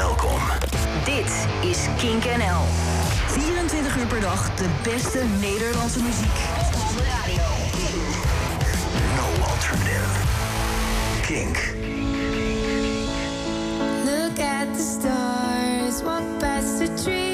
Welkom. Dit is Kink NL. 24 uur per dag de beste Nederlandse muziek. Op de. No alternative. Kink. Look at the stars, walk past the trees.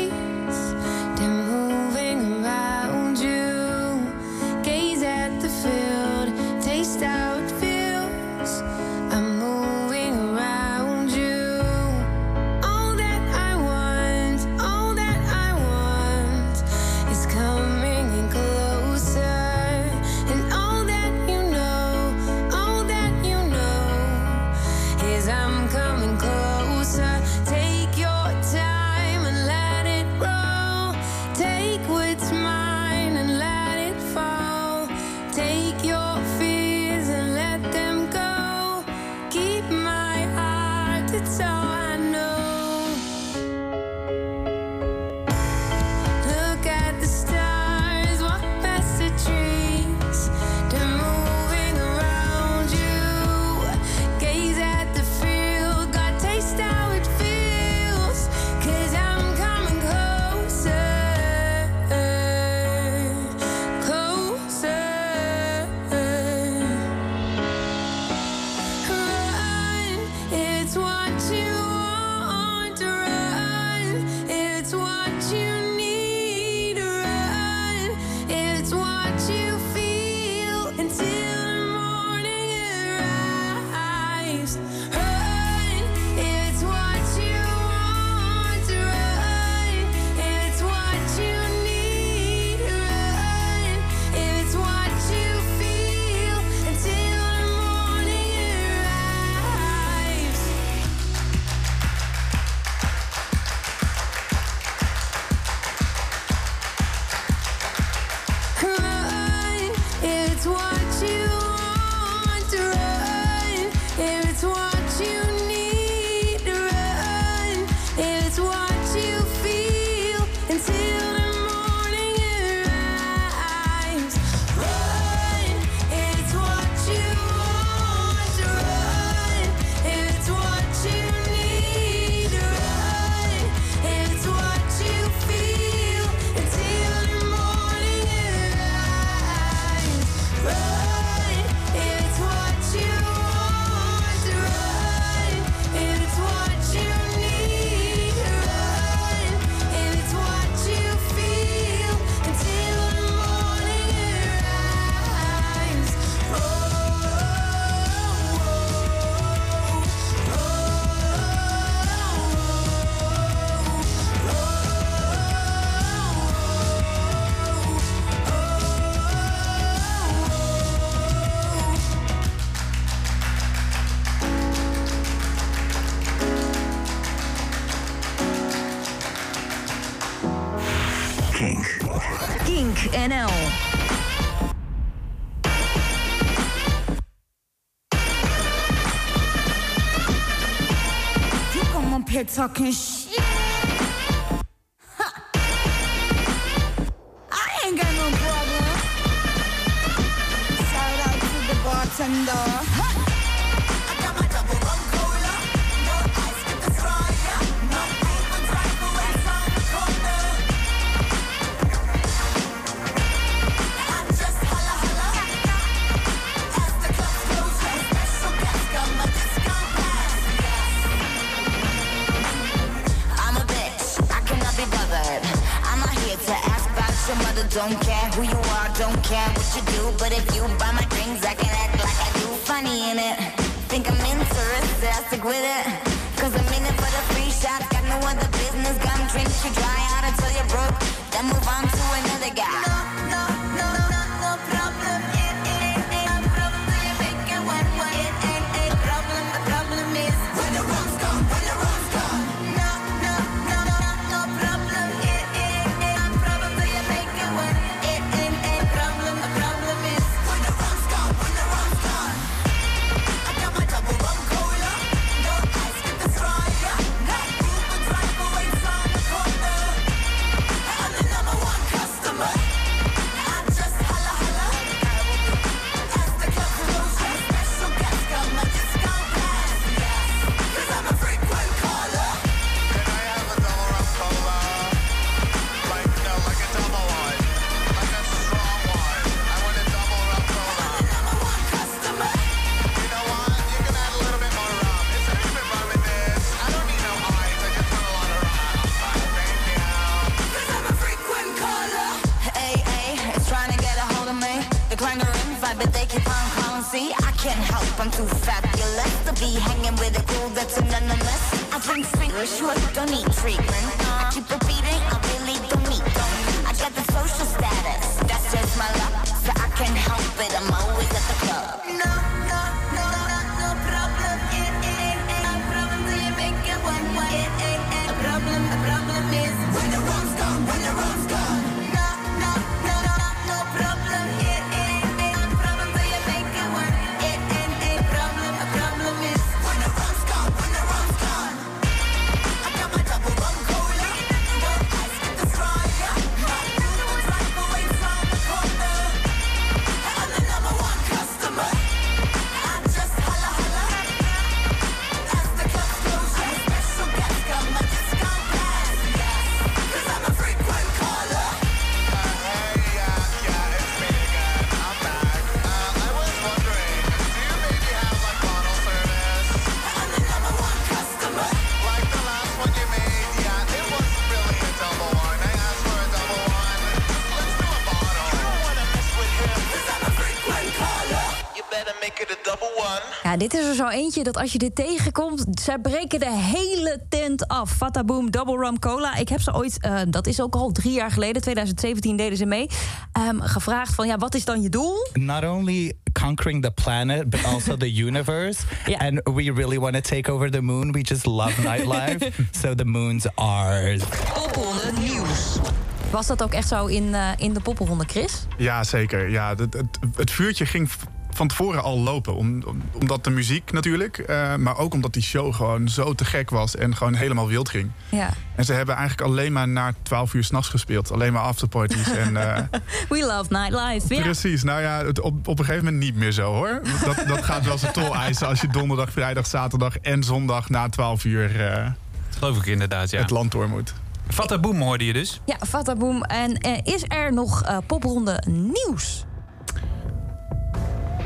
hurts. here talking shit. I ain't got no problem. Shout out to the bartender. Don't care who you are, don't care what you do But if you buy my drinks, I can act like I do. Funny in it, think I'm interested, I stick with it. Cause I'm in it for the free shots Got no other business, gum drinks, you dry out until you're broke Then move on to another guy. Help, I'm too fabulous to be hanging with a crew that's anonymous. I drink fingers, sure, don't need treatment. I keep Ja, dit is er zo eentje dat als je dit tegenkomt, zij breken de hele tent af. Fata Boom Double Rum Cola. Ik heb ze ooit, eh, dat is ook al drie jaar geleden, 2017 deden ze mee, ehm, gevraagd van ja, wat is dan je doel? not only conquering the planet but also the universe Yeah. and we really want to take over the moon we just love nightlife so the moon's ours Popronde Nieuws. Was dat ook echt zo in, eh, in de poppenronde, Chris? Ja, zeker. Ja, het, het, het vuurtje ging van tevoren al lopen. Om, om- omdat de muziek natuurlijk, eh, maar ook omdat die show gewoon zo te gek was en gewoon helemaal wild ging. Ja. En ze hebben eigenlijk alleen maar na 12 uur s'nachts gespeeld. Alleen maar afterparties. en, eh, We love nightlife. Ja. Precies. Nou ja, het, op, op een gegeven moment niet meer zo hoor. Dat, dat gaat wel zijn tol eisen als je donderdag, vrijdag, zaterdag en zondag na 12 uur eh, Geloof ik inderdaad, ja. het land door moet. Fata Boom hoorde je dus. Ja, Fata Boom. En eh, is er nog eh popronde nieuws?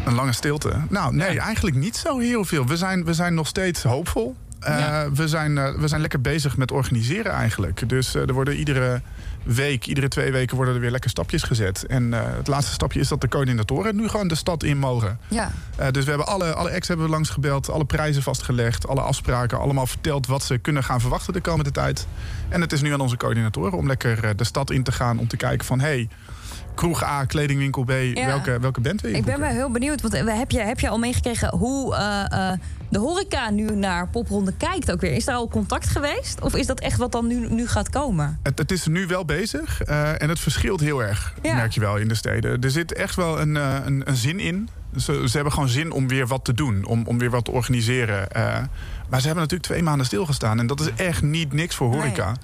Een lange stilte. Nou, nee, eigenlijk niet zo heel veel. We zijn, we zijn nog steeds hoopvol. Eh, Ja. we, zijn, eh, we zijn lekker bezig met organiseren eigenlijk. Dus eh, er worden iedere week, iedere twee weken worden er weer lekker stapjes gezet. En het laatste stapje is dat de coördinatoren nu gewoon de stad in mogen. Ja. Dus we hebben alle, alle ex hebben we langs gebeld, alle prijzen vastgelegd, alle afspraken, allemaal verteld wat ze kunnen gaan verwachten de komende tijd. En het is nu aan onze coördinatoren om lekker de stad in te gaan om te kijken van hey, kroeg A, kledingwinkel B, welke, welke band wil je Ik ben wel heel benieuwd, want eh, heb je, heb je al meegekregen hoe eh, eh, de horeca nu naar popronde kijkt ook weer? Is daar al contact geweest? Of is dat echt wat dan nu, nu gaat komen? Het, het is nu wel bezig en het verschilt heel erg, Ja. merk je wel in de steden. Er zit echt wel een, een, een zin in. Ze, ze hebben gewoon zin om weer wat te doen, om, om weer wat te organiseren. Maar ze hebben natuurlijk twee maanden stilgestaan en dat is echt niet niks voor horeca.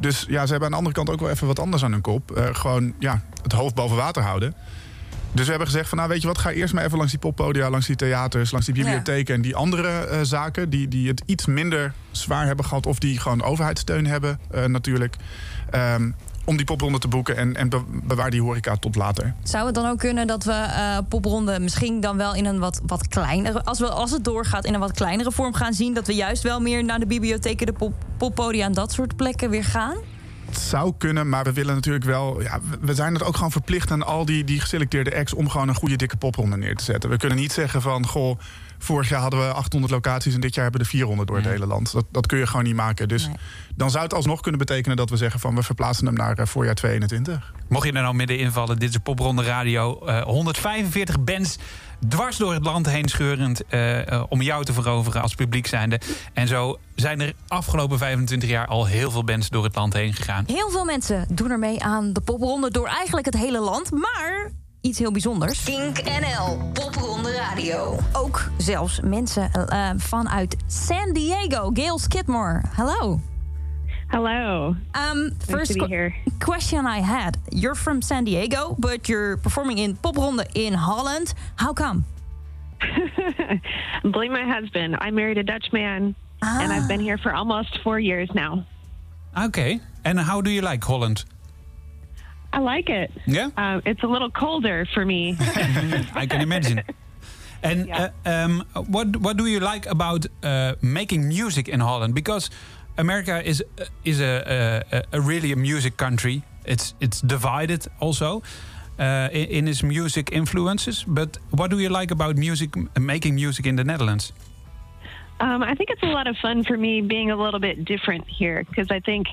Dus ja, ze hebben aan de andere kant ook wel even wat anders aan hun kop. Gewoon ja, het hoofd boven water houden. Dus we hebben gezegd van, nou weet je wat, ga eerst maar even langs die poppodia, langs die theaters, langs die bibliotheken en die andere eh, zaken die, die het iets minder zwaar hebben gehad of die gewoon overheidssteun hebben eh, natuurlijk. Ehm, om die popronde te boeken en, en be- bewaar die horeca tot later. Zou het dan ook kunnen dat we popronde misschien dan wel in een wat, wat kleinere... Als, we, als het doorgaat in een wat kleinere vorm gaan zien... dat we juist wel meer naar de bibliotheken, de pop, poppodia en dat soort plekken weer gaan? Het zou kunnen, maar we willen natuurlijk wel. Ja, we- zijn het ook gewoon verplicht aan al die, die geselecteerde acts om gewoon een goede dikke popronde neer te zetten. We kunnen niet zeggen van goh. Vorig jaar hadden we 800 locaties en dit jaar hebben we er 400 door het hele land. Dat, dat kun je gewoon niet maken. Dus dan zou het alsnog kunnen betekenen dat we zeggen van we verplaatsen hem naar eh, voorjaar 2021. Mocht je er nou midden invallen, dit is Popronde Radio. Eh, 145 bands dwars door het land heen scheurend... eh, eh, om jou te veroveren als publiek zijnde. En zo zijn er afgelopen 25 jaar al heel veel bands door het land heen gegaan. Heel veel mensen doen er mee aan de popronde door eigenlijk het hele land. Maar iets heel bijzonders. Kink NL, Popronde Radio. Ook zelfs mensen eh, vanuit San Diego. Gail Skidmore, hello. Hello. Um, first to be que- here. question I had. You're from San Diego, but you're performing in popronde in Holland. How come? Blame my husband. I married a Dutch man, and I've been here for almost four years now. Okay. And how do you like Holland? I like it. Yeah? Um, it's a little colder for me. I can imagine. And uh, um, what what do you like about uh, making music in Holland? Because America is is a, a, a really a music country. It's it's divided also. uh, in, in his music influences. But what do you like about music, making music in the Netherlands? Um, I think it's a lot of fun for me being a little bit different here because I think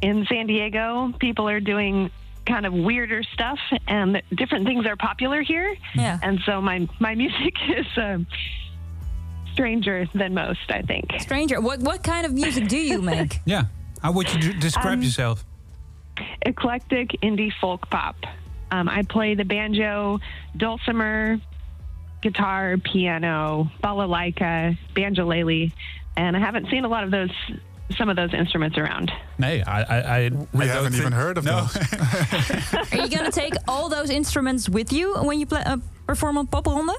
in San Diego, people are doing kind of weirder stuff and different things are popular here. Yeah. And so my, my music is um, stranger than most, I think. Stranger, what, what kind of music do you make? Yeah. How would you d- describe Um, yourself? Eclectic indie folk pop. Um, I play the banjo, dulcimer, guitar, piano, balalaika, banjolele, and I haven't seen a lot of those, some of those instruments around. Nee, I, I, I, We I haven't don't even heard of no. those. Are you going to take all those instruments with you when you play, uh, perform on Popronde?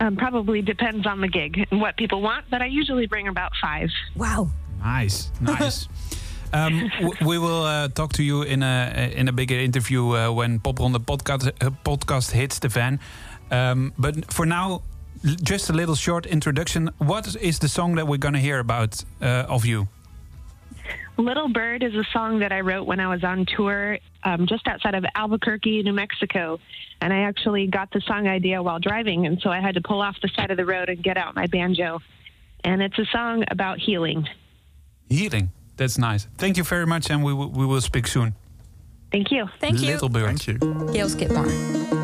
Um, probably depends on the gig and what people want, but I usually bring about five. Wow. Nice, nice. um, we will uh, talk to you in a in a bigger interview uh, when Popronde podcast uh, podcast hits the fan. Um, but for now, l- just a little short introduction. What is the song that we're gonna hear about uh, of you? Little Bird is a song that I wrote when I was on tour um, just outside of Albuquerque, New Mexico. And I actually got the song idea while driving. And so I had to pull off the side of the road and get out my banjo. And it's a song about healing. Healing. That's nice. Thank you very much, and we will, we will speak soon. Thank you. Thank you. Little Bird. Thank you. Gail Skidmore.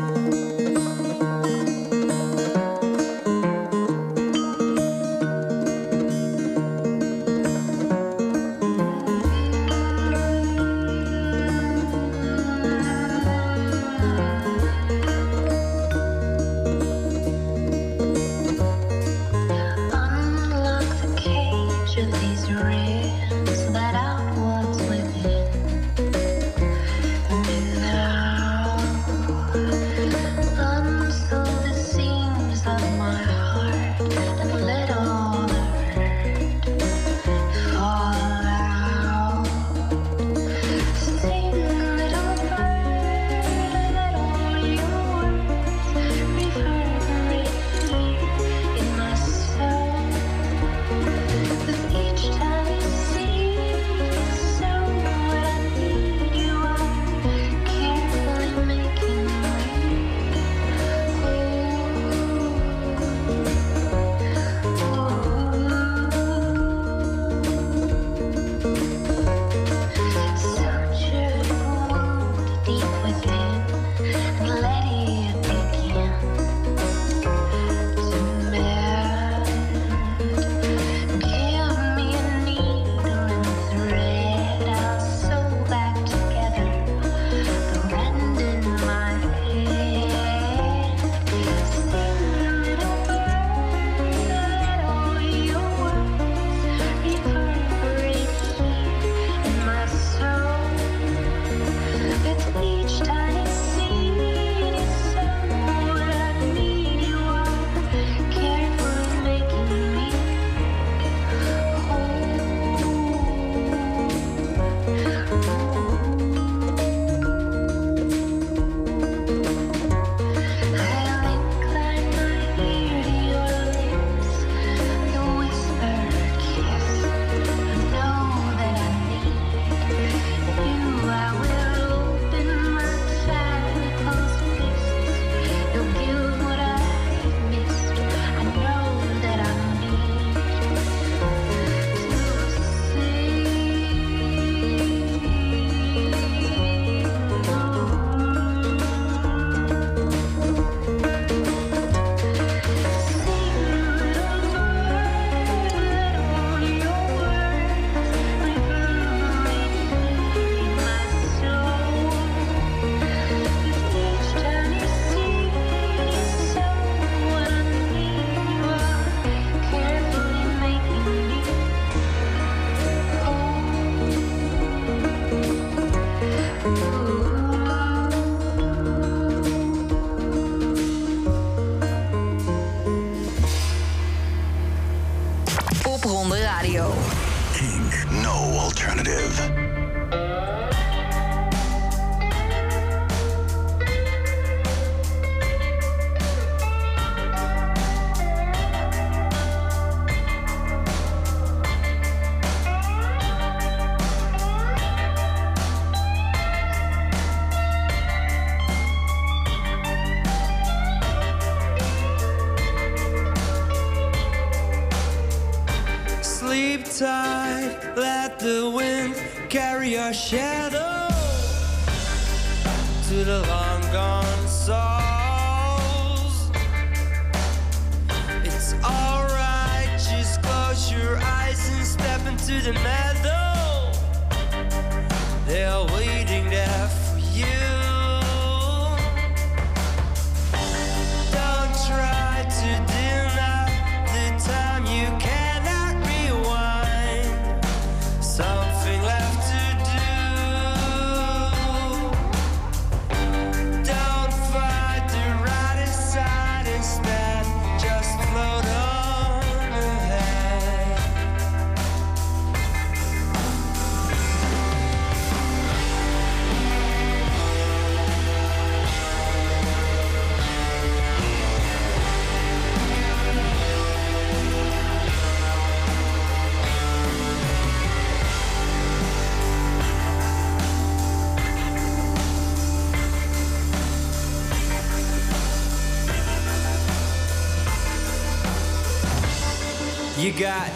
sleep tight, let the wind carry our shadow to the long gone souls. It's alright, just close your eyes and step into the meadow. There we got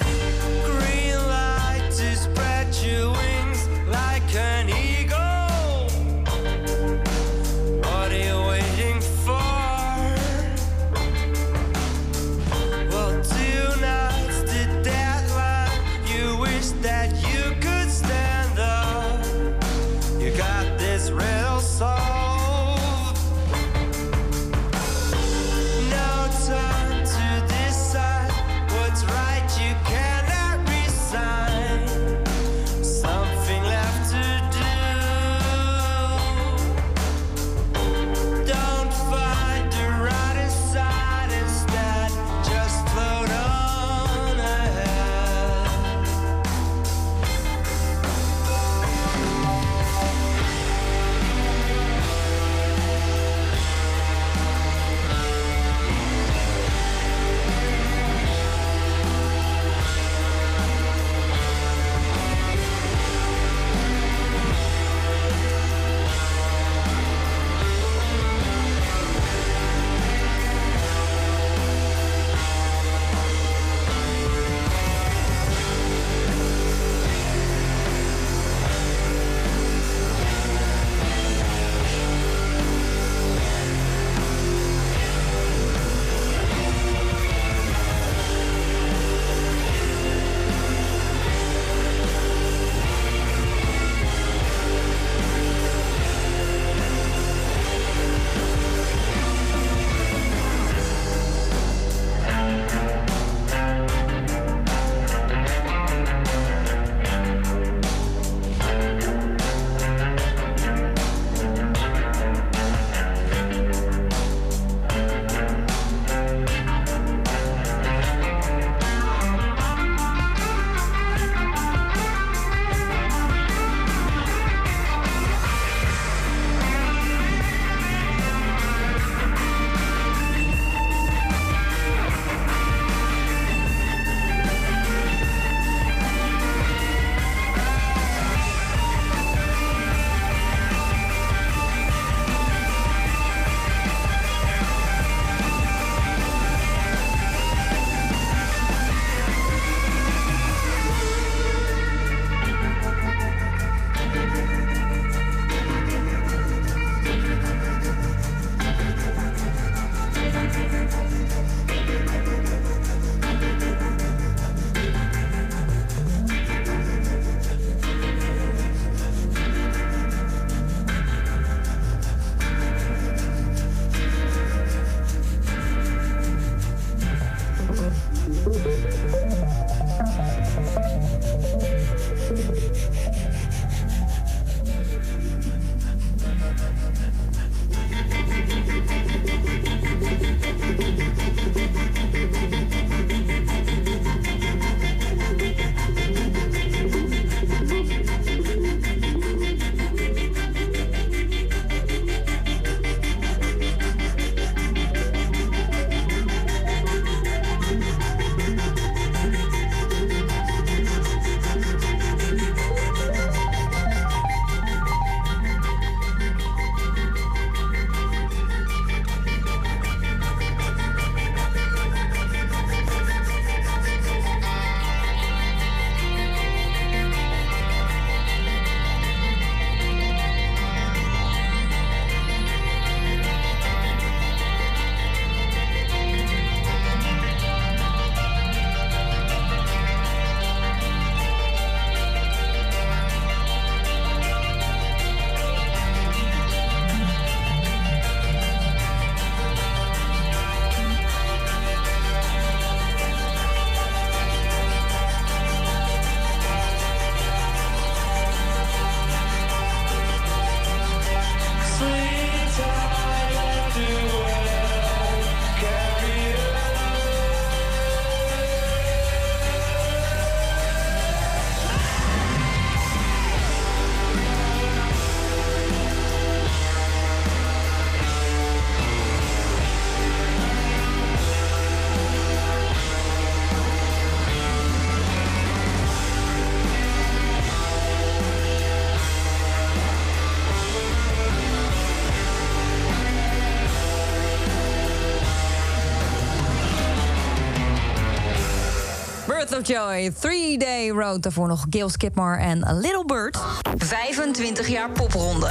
of Joy, Three Day Road. Daarvoor nog Gail Skipmore en A Little Bird. 25 jaar popronde.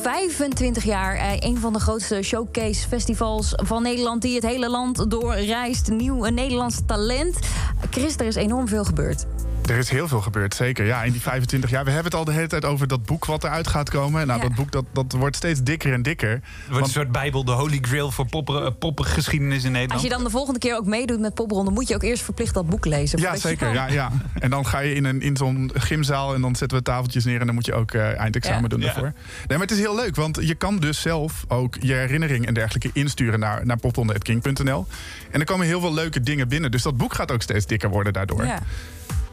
25 jaar, eh, een van de grootste showcase festivals van Nederland... die het hele land doorreist. Nieuw een Nederlands talent. Chris, er is enorm veel gebeurd. Er is heel veel gebeurd, zeker. Ja, in die 25 jaar. We hebben het al de hele tijd over dat boek wat eruit gaat komen. Nou, Ja. dat boek dat, dat wordt steeds dikker en dikker. Het wordt een soort bijbel, de holy grail voor eh, poppengeschiedenis in Nederland. Als je dan de volgende keer ook meedoet met popronde... moet je ook eerst verplicht dat boek lezen. Ja, zeker. Ja, ja. En dan ga je in, een, in zo'n gymzaal en dan zetten we tafeltjes neer... en dan moet je ook eh, eindexamen Ja. doen Ja. daarvoor. Nee, maar het is heel leuk, want je kan dus zelf ook je herinnering en dergelijke insturen naar, naar popronde.king.nl. En er komen heel veel leuke dingen binnen. Dus dat boek gaat ook steeds dikker worden daardoor. Ja.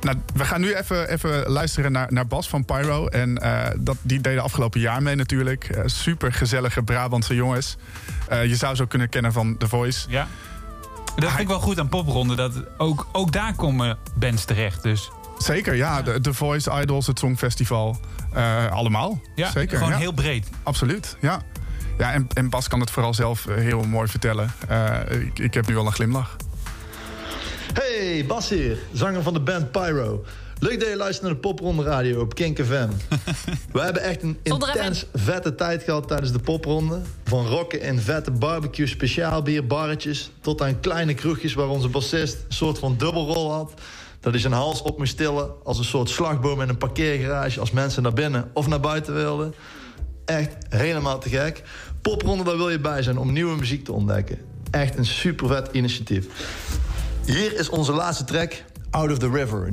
Nou, we gaan nu even, even luisteren naar, naar Bas van Pyro. En eh, dat, die deden afgelopen jaar mee natuurlijk. Eh, super gezellige Brabantse jongens. Eh, je zou ze ook kunnen kennen van The Voice. Ja. Dat vind ik wel goed aan popronde. Dat ook, ook daar komen bands terecht. Dus Zeker, ja. De, The Voice, Idols, het Songfestival. allemaal. ja, Zeker, gewoon ja. heel breed. Absoluut, ja. Ja, en, en Bas kan het vooral zelf heel mooi vertellen. Ik, ik heb nu al een glimlach. Hey, Bas hier, zanger van de band Pyro. Leuk dat je luistert naar de Popronde Radio op Kink FM. We hebben echt een intens vette tijd gehad tijdens de popronde. Van rocken in vette barbecue speciaalbier barretjes... tot aan kleine kroegjes waar onze bassist een soort van dubbelrol had. Dat hij zijn hals op moest tillen als een soort slagboom in een parkeergarage... als mensen naar binnen of naar buiten wilden. Echt helemaal te gek. Popronde, daar wil je bij zijn om nieuwe muziek te ontdekken. Echt een super vet initiatief. Hier is onze laatste track, Out of the River.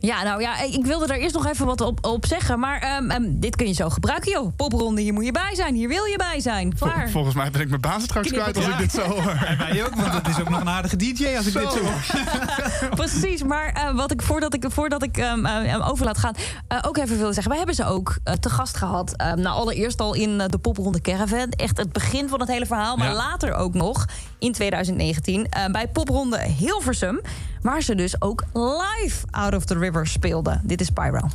Ja, nou ja, ik wilde daar eerst nog even wat op, op zeggen. Maar ehm, ehm, dit kun je zo gebruiken, joh. Popronde, hier moet je bij zijn. Hier wil je bij zijn. Vol- Klaar. volgens mij ben ik mijn baan straks kwijt als ik dit zo hoor. En wij ook, want dat is ook nog een aardige DJ als ik dit zo hoor. Precies, maar eh, wat ik voordat ik, voordat ik ehm, eh, hem over laat gaan, eh, ook even wilde zeggen. Wij hebben ze ook eh, te gast gehad. Eh, nou, allereerst al in de Popronde Caravan. Echt het begin van het hele verhaal. Maar Ja. later ook nog in 2019 eh, bij Popronde Hilversum. Waar ze dus ook live Out of the River speelden. Dit is Pyro.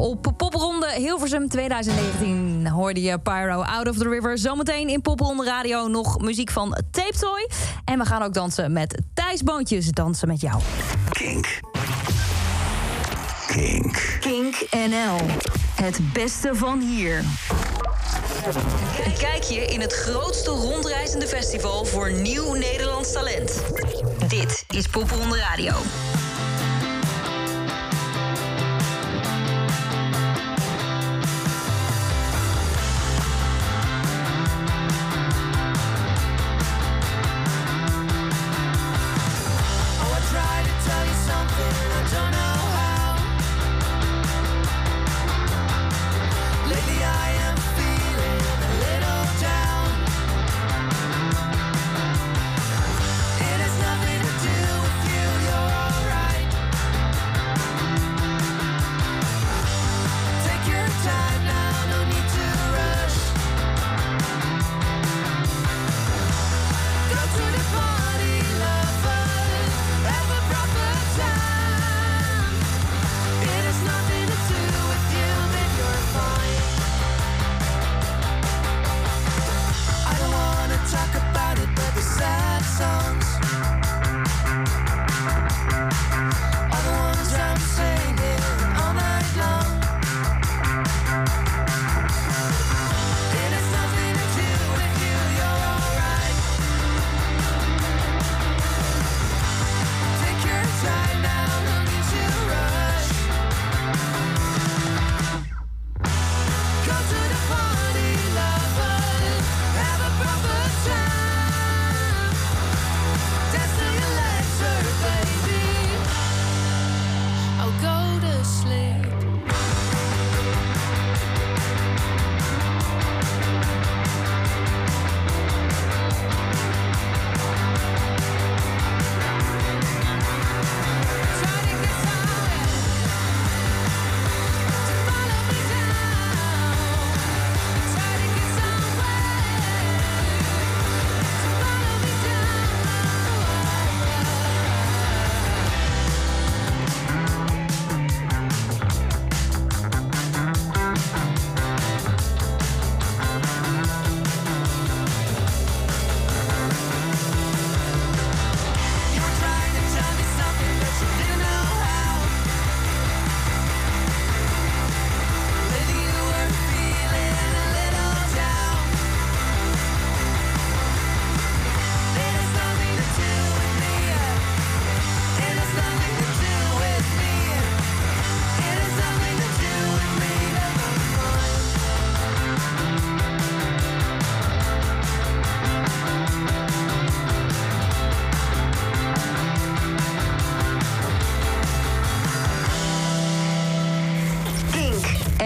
op Popronde Hilversum 2019 hoorde je Pyro Out of the River. Zometeen in Popronde Radio nog muziek van Tape Toy. En we gaan ook dansen met Thijs Boontjes, Dansen met jou. Kink. Kink. Kink NL. Het beste van hier. Kijk je in het grootste rondreizende festival voor nieuw Nederlands talent. Dit is Popronde Radio.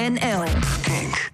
NL. Kink.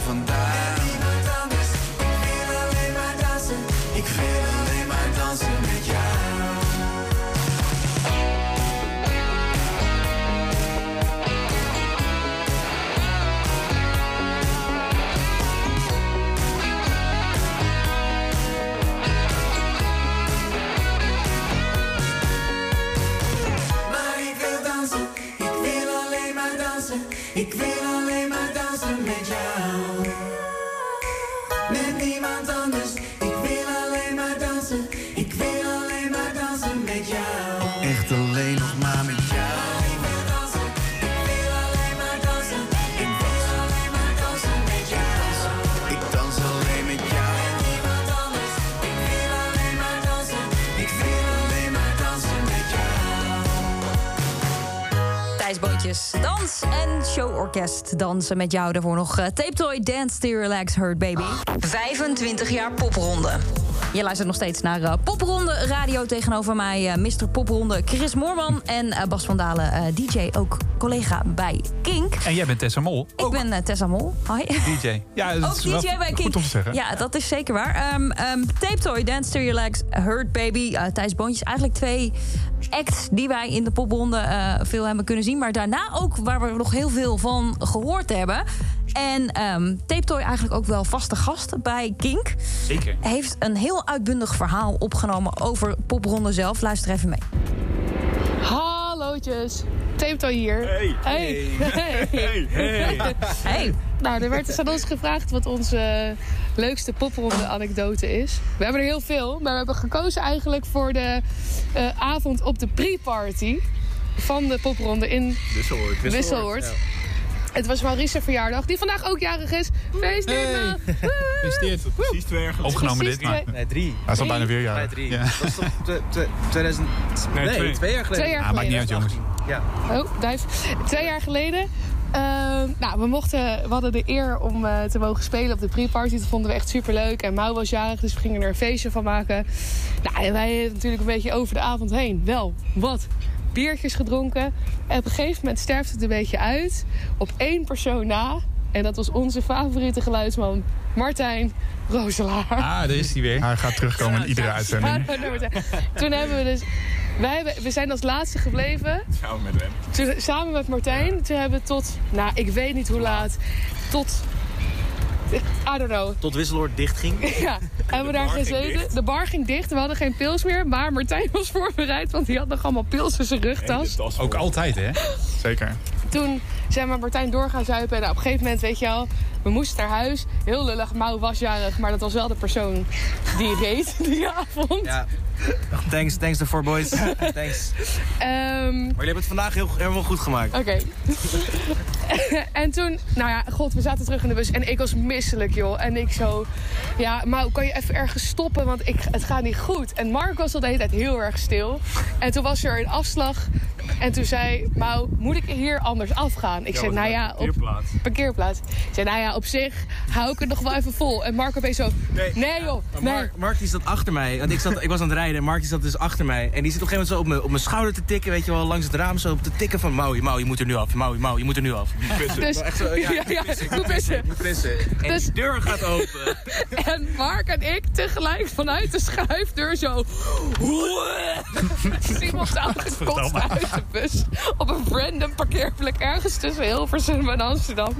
vandaag. Dansen met jou. Daarvoor nog eh, Tape Toy, Dance to Relax, Hurt Baby. 25 jaar popronde. Je luistert nog steeds naar eh, Popronde Radio. Tegenover mij eh, Mr. Popronde Chris Moorman en Bas van Dalen, DJ, ook collega bij Kink. En jij bent Tessa Mol. Ik ben eh, Tessa Mol. Hi. DJ. Ja, dat Ook is wel DJ bij Kink. goed om te zeggen. Ja, dat is zeker waar. Ehm ehm, Tape Toy, Dance to Relax, Hurt Baby, eh Thijs Boontjes. Eigenlijk twee acts die wij in de popronde eh, veel hebben kunnen zien. Maar daarna ook waar we nog heel veel van gehoord hebben. En ehm Tape Toy eigenlijk ook wel vaste gast bij Kink. Zeker. Heeft een heel uitbundig verhaal opgenomen over popronde zelf. Luister even mee. Hallootjes. Tape hier. Hey. Hey. Hey. Hey. Hey. Nou, er werd dus aan ons gevraagd wat onze leukste popronde anekdote is. We hebben er heel veel, maar we hebben gekozen eigenlijk voor de eh, avond op de pre-party van de popronde in. Wisseloord. Het was Maurice's verjaardag, die vandaag ook jarig is. Feestdag! Gefeliciteerd. Precies twee jaar geleden. Opgenomen Precies dit, maar... Nee, drie. Hij is al bijna weer Nee, jarig. drie. Ja. Dat is toch te- te- 2000... Nee, Nee, twee. twee jaar geleden. Twee jaar Ah, maakt niet uit, jongens. Ja. Oh, duif. Twee jaar geleden. eh, nou, we, mochten, we hadden de eer om eh, te mogen spelen op de pre-party. Dat vonden we echt super leuk. En Mau was jarig, dus we gingen er een feestje van maken. Nou, en wij natuurlijk een beetje over de avond heen. Wel, wat? Biertjes gedronken. En op een gegeven moment sterft het een beetje uit. Op één persoon na. En dat was onze favoriete geluidsman, Martijn Rooselaar. Ah, daar is hij weer. Hij gaat terugkomen in iedere uitzending. Ja. Toen hebben we dus... Wij hebben, we zijn als laatste gebleven. Samen met hem. Toen, samen met Martijn. Toen hebben we tot, nou, ik weet niet hoe laat. Tot, I don't know. Tot Wisseloord dicht ging. Ja, hebben we daar gezeten. De bar ging dicht. We hadden geen pils meer. Maar Martijn was voorbereid, want die had nog allemaal pils in zijn rugtas. Ook altijd, hè? Zeker. Toen zijn we met Martijn door gaan zuipen. En nou, op een gegeven moment, weet je wel, we moesten naar huis. Heel lullig, Mau was jarig, maar dat was wel de persoon die reed die avond. Ja. Thanks, thanks daarvoor, boys. Thanks. Ehm, Maar jullie hebben het vandaag heel, helemaal goed gemaakt. Oké. en toen, nou ja, god, we zaten terug in de bus en ik was misselijk, joh. En ik zo, ja, maar kan je even ergens stoppen, want ik, het gaat niet goed. En Mark was al de hele tijd heel erg stil. En toen was er een afslag en toen zei Mau, moet ik hier anders afgaan? Ik zei, nou ja, op parkeerplaats. Ik zei, nou ja, op zich hou ik het nog wel even vol. En Mark opeens zo, nee, joh, Maar nee. Mark, Mark die zat achter mij. Want ik, zat, ik was aan het rijden en Mark die zat dus achter mij. En die zit op een gegeven moment zo op mijn, op mijn schouder te tikken. Weet je wel, langs het raam zo op te tikken van... Mau, Mau, je moet er nu af. Mau, Mau, je moet er nu af. Dus, Echt zo, ja, ja, ja, ik ik moet moet pissen. Ik moet pissen. En Dus- de deur gaat open. En Mark en ik tegelijk vanuit de schuifdeur zo... Iemand uitgekotst uit de bus. Op een random parkeerplek ergens tussen Hilversum en Amsterdam.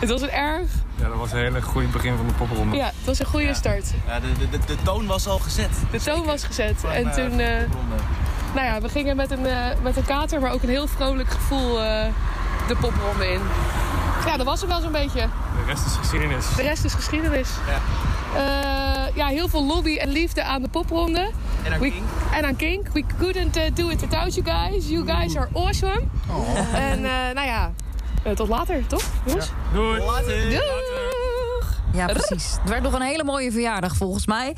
Het was een erg... Ja, dat was een hele goede begin van de popronde. Ja, het was een goede start. Ja, de, de, de, de toon was al gezet. De toon was gezet. En toen... eh, nou ja, we gingen met een, eh, met een kater, maar ook een heel vrolijk gevoel eh, de popronde in. Ja, dat was het wel zo'n beetje. De rest is geschiedenis. De rest is geschiedenis. Ja. Eh, ja, heel veel lobby en liefde aan de popronde. En aan We- Kink. En aan Kink. We couldn't eh, do it without you guys. You guys are awesome. En eh, nou ja, tot later, toch? Jongens? Doei. Later. Doeg! Ja, precies. Het werd nog een hele mooie verjaardag volgens mij.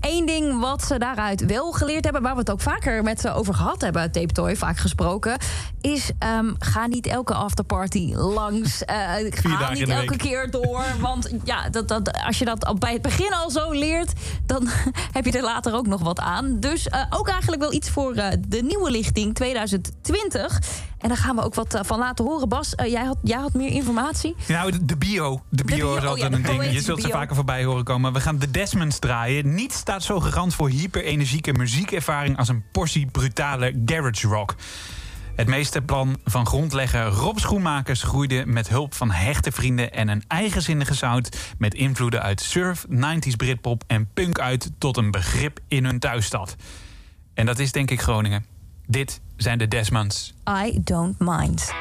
Eén ding wat ze daaruit wel geleerd hebben, waar we het ook vaker met ze over gehad hebben, Tape Toy, vaak gesproken, is ehm, ga niet elke afterparty langs. eh, ga niet elke week. keer door. Want ja, dat, dat, als je dat al bij het begin al zo leert, dan heb je er later ook nog wat aan. Dus eh, ook eigenlijk wel iets voor eh, de nieuwe lichting 2020. En daar gaan we ook wat eh, van laten horen. Bas, eh, jij, had, jij had meer informatie. Nou, de, de bio. De bio bio, is oh altijd ja, de een ding. Je zult ze vaker voorbij horen komen. We gaan de Desmonds draaien. Niets staat zo garant voor hyperenergieke muziekervaring... als een portie brutale garage rock. Het meeste plan van grondlegger Rob Schoenmakers groeide met hulp van hechte vrienden en een eigenzinnige sound met invloeden uit surf, 90s Britpop en punk uit tot een begrip in hun thuisstad. En dat is denk ik Groningen. Dit zijn de Desmonds. I don't mind.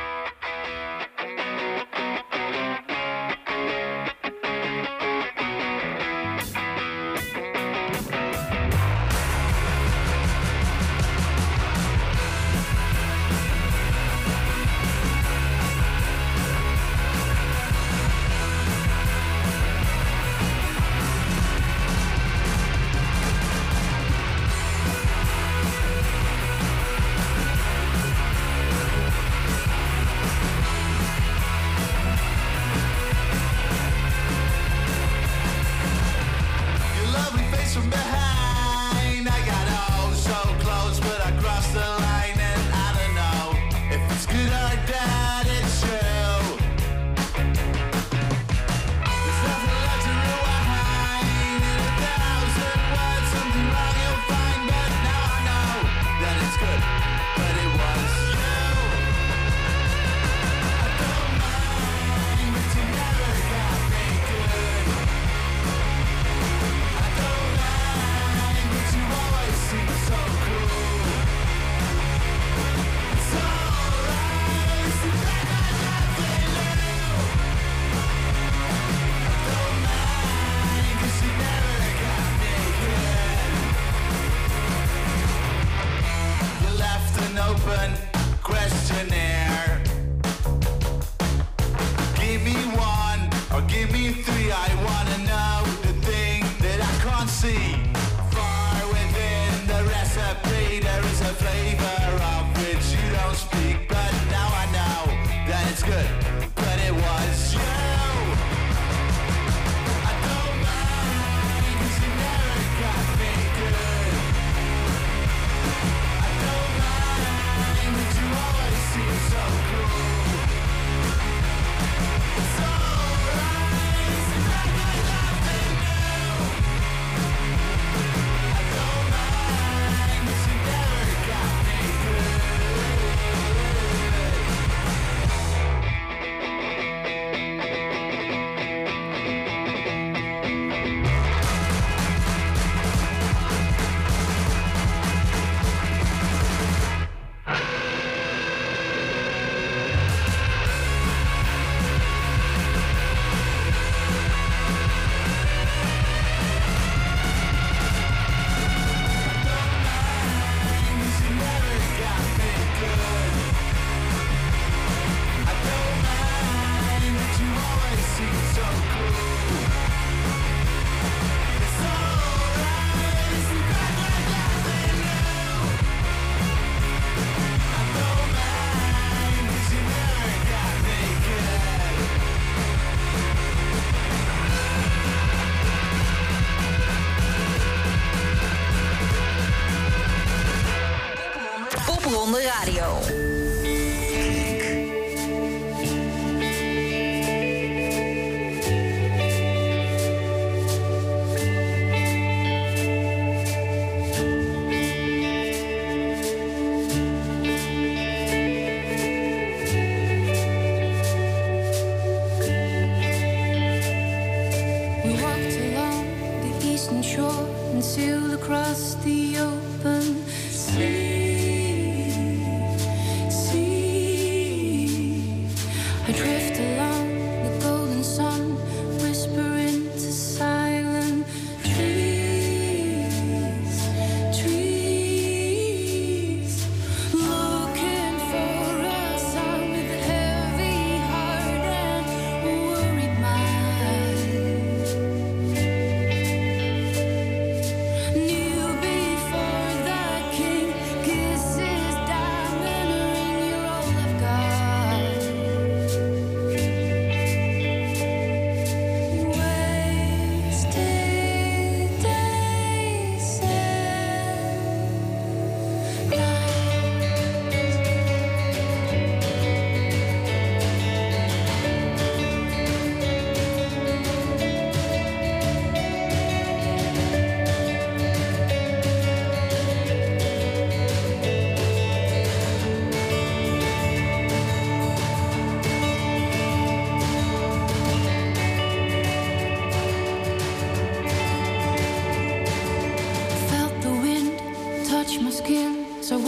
Open questionnaire. Popronde Radio.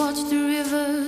As I watched the rivers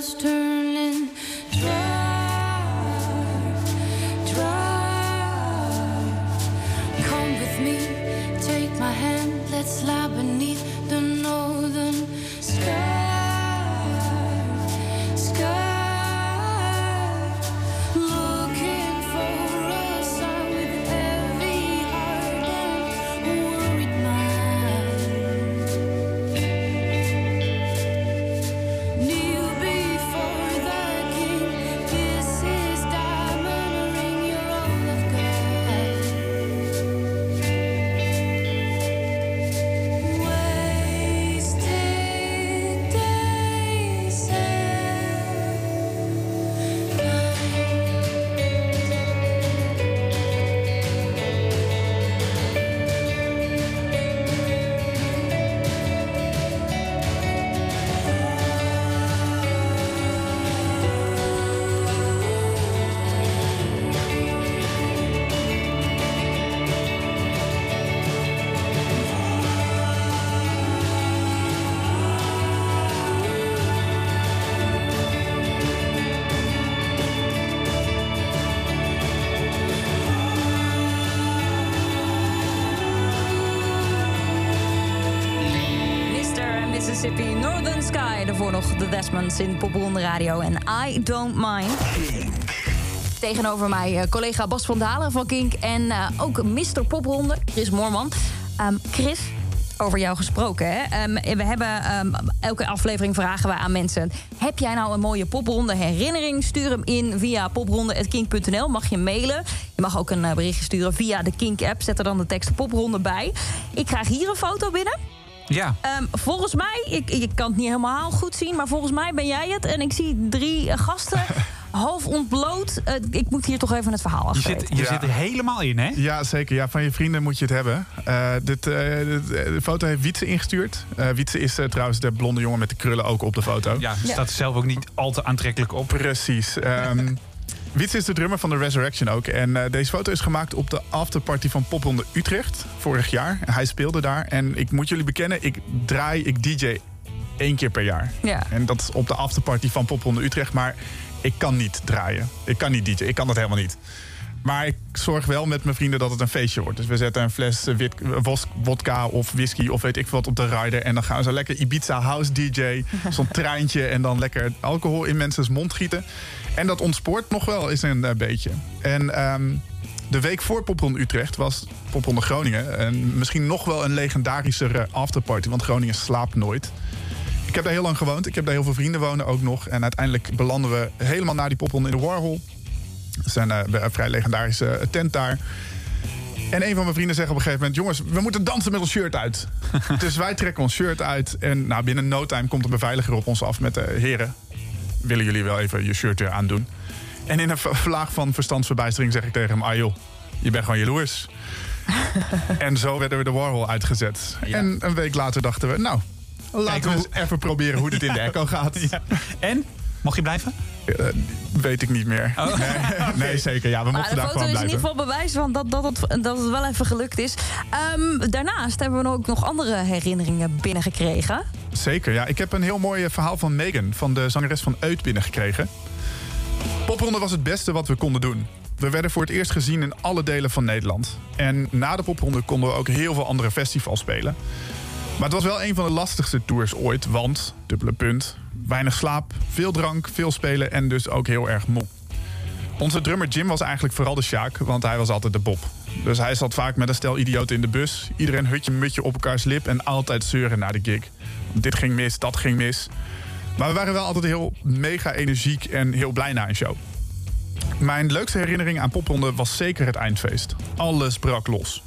The Desmonds in Popronde Radio en I Don't Mind. Tegenover mij eh, collega Bas van Dalen van Kink en eh, ook Mr. Popronde, Chris Moorman. Ehm, Chris, over jou gesproken. Hè? Ehm, we hebben ehm, elke aflevering vragen we aan mensen: heb jij nou een mooie popronde herinnering? Stuur hem in via popronde@kink.nl. Mag je mailen? Je mag ook een eh, berichtje sturen via de Kink app. Zet er dan de tekst popronde bij. Ik krijg hier een foto binnen. Ja. Ehm, volgens mij, ik, ik kan het niet helemaal goed zien, maar volgens mij ben jij het. En ik zie drie gasten half ontbloot. Eh, ik moet hier toch even het verhaal Je afweten. zit, je zit er helemaal in, hè? Ja, zeker. Ja, van je vrienden moet je het hebben. Eh, dit, eh, dit- de foto heeft Wietse ingestuurd. Eh Wietse is trouwens de blonde jongen met de krullen ook op de foto. Ja, staat er zelf ook niet al te aantrekkelijk op. Precies. Ehm Wietse is de drummer van de Resurrection ook. En eh, deze foto is gemaakt op de afterparty van Popronde Utrecht vorig jaar. Hij speelde daar. En ik moet jullie bekennen, ik draai, ik DJ één keer per jaar. Ja. En dat is op de afterparty van Popronde Utrecht. Maar ik kan niet draaien. Ik kan niet DJ. Ik kan dat helemaal niet. Maar ik zorg wel met mijn vrienden dat het een feestje wordt. Dus we zetten een fles eh, wit, wos- wodka of whisky of weet ik wat op de rider. En dan gaan we zo lekker Ibiza house DJ. Zo'n treintje en dan lekker alcohol in mensen's mond gieten. En dat ontspoort nog wel eens een eh, beetje. En ehm, de week voor Popronde Utrecht was Popronde Groningen. En misschien nog wel een legendarische afterparty. Want Groningen slaapt nooit. Ik heb daar heel lang gewoond. Ik heb daar heel veel vrienden wonen ook nog. En uiteindelijk belanden we helemaal na die popronde in de Warhol. Dat is een, eh, een vrij legendarische eh, tent daar. En een van mijn vrienden zegt op een gegeven moment... jongens, we moeten dansen met ons shirt uit. dus wij trekken ons shirt uit. En nou, binnen no time komt een beveiliger op ons af met... de heren, willen jullie wel even je shirt weer aandoen? En in een vlaag van verstandsverbijstering zeg ik tegen hem... ah joh, je bent gewoon jaloers. en zo werden we de Warhol uitgezet. En een week later dachten we... nou, laten we eens even proberen hoe dit in de echo gaat. En? Mocht je blijven? Eh, weet ik niet meer. Oh. Nee, nee, zeker. Ja, we Maar mochten de daar foto gewoon is in blijven. ieder geval bewijs van dat, dat, het, dat het wel even gelukt is. Ehm, daarnaast hebben we ook nog andere herinneringen binnengekregen. Zeker, ja. Ik heb een heel mooi eh, verhaal van Megan, van de zangeres van Uit, binnengekregen. Popronde was het beste wat we konden doen. We werden voor het eerst gezien in alle delen van Nederland. En na de popronde konden we ook heel veel andere festivals spelen. Maar het was wel een van de lastigste tours ooit, want, dubbele punt, weinig slaap, veel drank, veel spelen en dus ook heel erg moe. Onze drummer Jim was eigenlijk vooral de Sjaak, want hij was altijd de Bob. Dus hij zat vaak met een stel idioten in de bus. Iedereen hutje mutje op elkaars lip en altijd zeuren naar de gig. Dit ging mis, dat ging mis. Maar we waren wel altijd heel mega energiek en heel blij na een show. Mijn leukste herinnering aan Popronde was zeker het eindfeest. Alles brak los.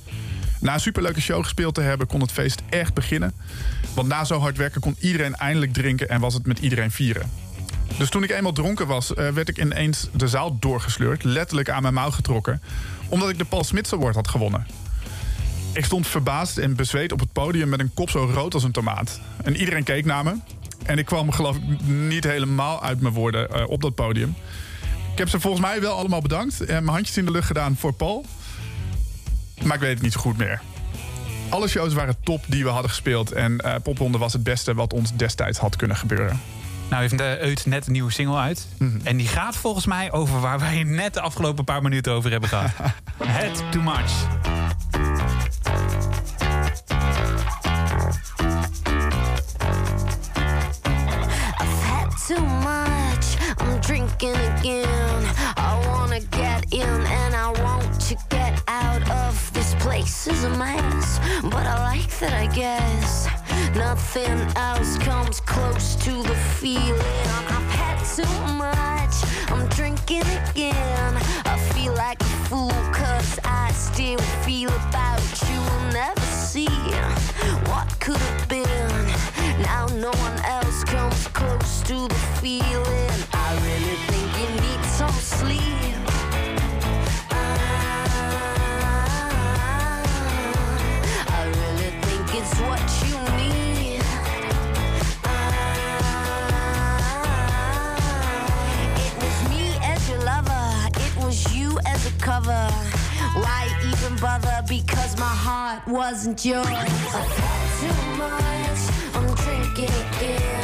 Na een superleuke show gespeeld te hebben, kon het feest echt beginnen. Want na zo hard werken kon iedereen eindelijk drinken en was het met iedereen vieren. Dus toen ik eenmaal dronken was, eh, werd ik ineens de zaal doorgesleurd, letterlijk aan mijn mouw getrokken, omdat ik de Paul Smits Award had gewonnen. Ik stond verbaasd en bezweet op het podium met een kop zo rood als een tomaat. En iedereen keek naar me. En ik kwam geloof ik niet helemaal uit mijn woorden eh, op dat podium. Ik heb ze volgens mij wel allemaal bedankt en mijn handjes in de lucht gedaan voor Paul. Maar ik weet het niet zo goed meer. Alle shows waren top die we hadden gespeeld. En Popronde was het beste wat ons destijds had kunnen gebeuren. Nou heeft de Eut net een nieuwe single uit. En die gaat volgens mij over waar wij net de afgelopen paar minuten over hebben gehad. Het Too Much. Too much. I'm drinking again. I wanna get in and I want to get out of this place. Is a mess, but I like that, I guess. Nothing else comes close to the feeling. I've had too much. I'm drinking again. I feel like a fool, cause I still feel about you. Will never see what could have been. To the feeling. I really think you need some sleep. I really think it's what you need. It was me as your lover, it was you as a cover. Why even bother? Because my heart wasn't yours. I've had too much, I'm drinking again.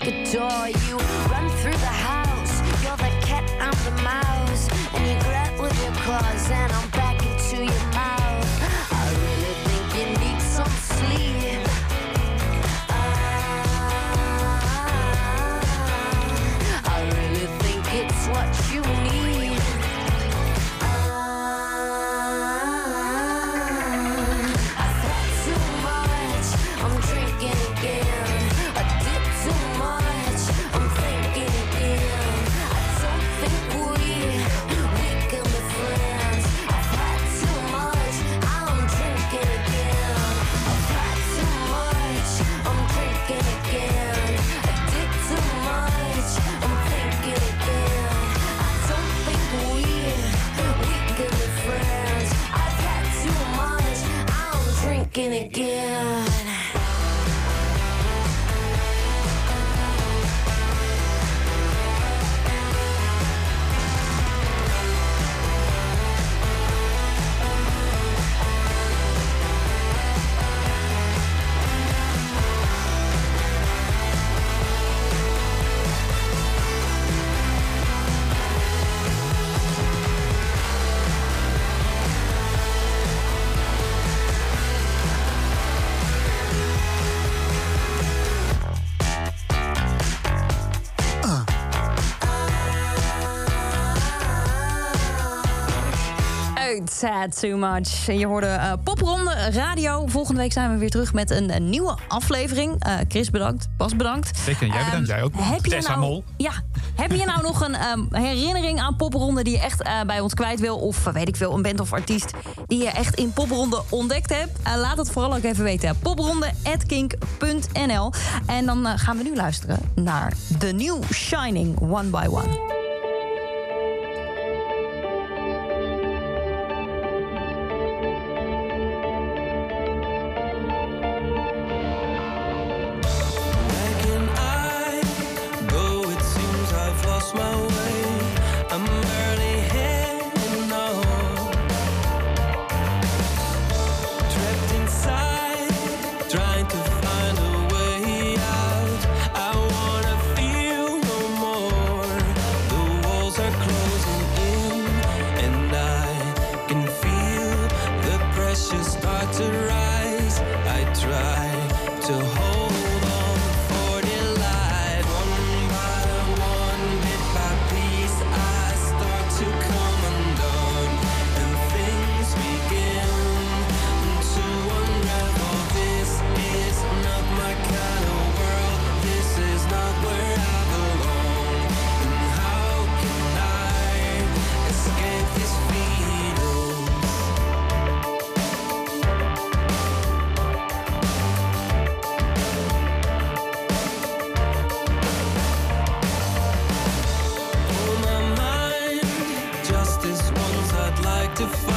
like a toy. Sad Too Much. En je hoorde eh, Popronde Radio. Volgende week zijn we weer terug met een, nieuwe aflevering. Eh, Chris, bedankt. Bas, bedankt. Zeker, jij bedankt. Ehm, jij ook. Heb Tessa nou, Mol. Ja. Heb je nou nog een ehm, herinnering aan Popronde die je echt eh, bij ons kwijt wil? Of weet ik veel, een band of artiest die je echt in Popronde ontdekt hebt? laat het vooral ook even weten. Popronde.kink.nl En dan gaan we nu luisteren naar The New Shining One by One. to find